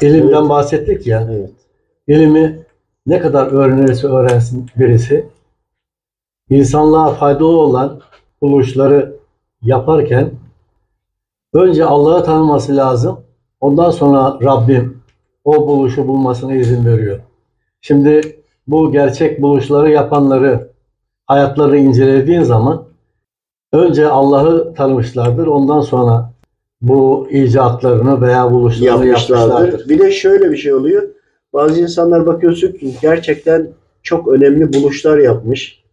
ilimden Evet. bahsettik ya. Evet. İlimi ne kadar öğrenirse öğrensin birisi insanlığa faydalı olan buluşları yaparken önce Allah'ı tanıması lazım. Ondan sonra Rabbim o buluşu bulmasına izin veriyor. Şimdi bu gerçek buluşları yapanları hayatlarını incelediğin zaman önce Allah'ı tanımışlardır. Ondan sonra bu icatlarını veya buluşlarını yapmışlardır. yapmışlardır. Bir de şöyle bir şey oluyor. Bazı insanlar bakıyorsun ki gerçekten çok önemli buluşlar yapmış.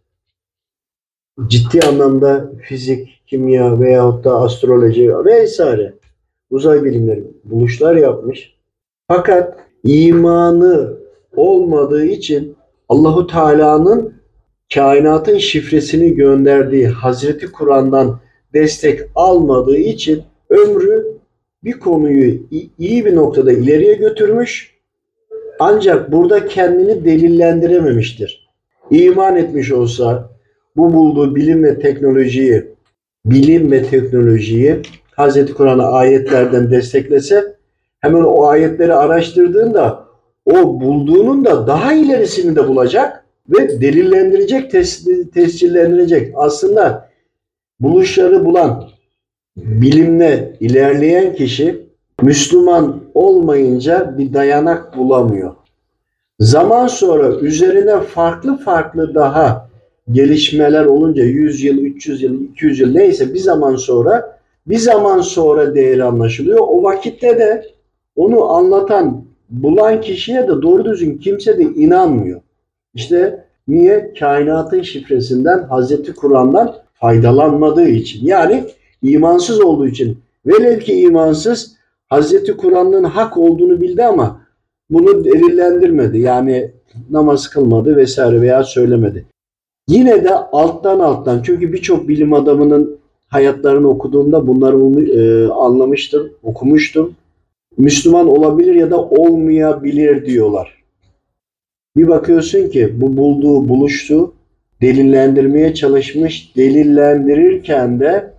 Ciddi anlamda fizik, kimya veyahut da astroloji vesaire uzay bilimleri buluşlar yapmış. Fakat imanı olmadığı için Allahu Teala'nın kainatın şifresini gönderdiği Hazreti Kur'an'dan destek almadığı için ömrü bir konuyu iyi bir noktada ileriye götürmüş ancak burada kendini delillendirememiştir. İman etmiş olsa bu bulduğu bilim ve teknolojiyi bilim ve teknolojiyi Hazreti Kur'an'ı ayetlerden desteklese hemen o ayetleri araştırdığında o bulduğunun da daha ilerisini de bulacak ve delillendirecek, tes- tescillendirecek. Aslında buluşları bulan, bilimle ilerleyen kişi Müslüman olmayınca bir dayanak bulamıyor. Zaman sonra üzerine farklı farklı daha gelişmeler olunca 100 yıl, 300 yıl, 200 yıl neyse bir zaman sonra bir zaman sonra değeri anlaşılıyor. O vakitte de onu anlatan, bulan kişiye de doğru düzgün kimse de inanmıyor. İşte niye? Kainatın şifresinden, Hazreti Kur'an'dan faydalanmadığı için. Yani imansız olduğu için. Velev ki imansız Hazreti Kur'an'ın hak olduğunu bildi ama bunu delillendirmedi. Yani namaz kılmadı vesaire veya söylemedi. Yine de alttan alttan çünkü birçok bilim adamının hayatlarını okuduğumda bunları e, anlamıştım, okumuştum. Müslüman olabilir ya da olmayabilir diyorlar. Bir bakıyorsun ki bu bulduğu, buluştu, delillendirmeye çalışmış. Delillendirirken de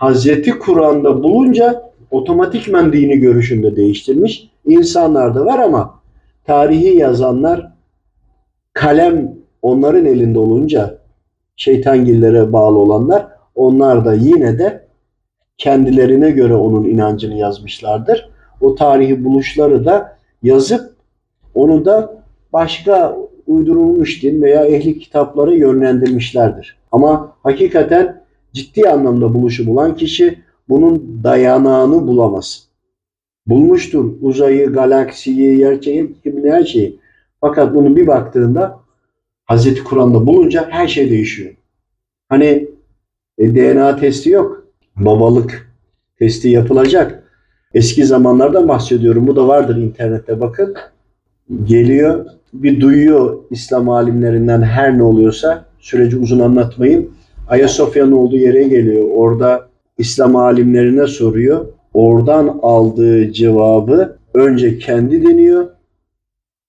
Hazreti Kur'an'da bulunca otomatikmen dini görüşünde değiştirmiş. İnsanlar da var ama tarihi yazanlar kalem onların elinde olunca şeytangillere bağlı olanlar onlar da yine de kendilerine göre onun inancını yazmışlardır. O tarihi buluşları da yazıp onu da başka uydurulmuş din veya ehli kitapları yönlendirmişlerdir. Ama hakikaten ciddi anlamda buluşu bulan kişi bunun dayanağını bulamaz. Bulmuştur uzayı, galaksiyi, yerçeği, gibi her şeyi. Fakat bunu bir baktığında Hazreti Kur'an'da bulunca her şey değişiyor. Hani e, DNA testi yok. Babalık testi yapılacak. Eski zamanlardan bahsediyorum. Bu da vardır internette bakın. Geliyor, bir duyuyor İslam alimlerinden her ne oluyorsa. Süreci uzun anlatmayayım. Ayasofya'nın olduğu yere geliyor. Orada İslam alimlerine soruyor. Oradan aldığı cevabı önce kendi deniyor.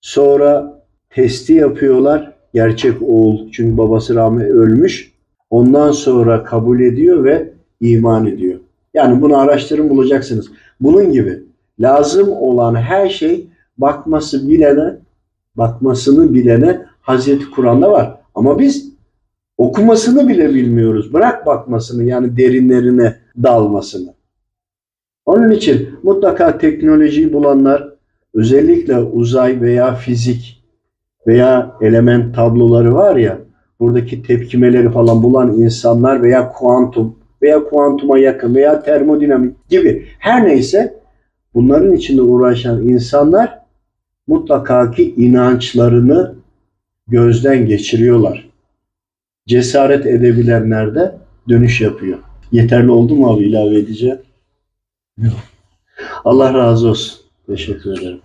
Sonra testi yapıyorlar. Gerçek oğul çünkü babası rahmi ölmüş. Ondan sonra kabul ediyor ve iman ediyor. Yani bunu araştırın bulacaksınız. Bunun gibi lazım olan her şey bakması bilene, bakmasını bilene Hazreti Kur'an'da var. Ama biz okumasını bile bilmiyoruz. Bırak bakmasını yani derinlerine dalmasını. Onun için mutlaka teknolojiyi bulanlar özellikle uzay veya fizik veya element tabloları var ya buradaki tepkimeleri falan bulan insanlar veya kuantum veya kuantuma yakın veya termodinamik gibi her neyse bunların içinde uğraşan insanlar mutlaka ki inançlarını gözden geçiriyorlar. Cesaret edebilenler de dönüş yapıyor. Yeterli oldu mu abi ilave edeceğim? Allah razı olsun. Teşekkür ederim.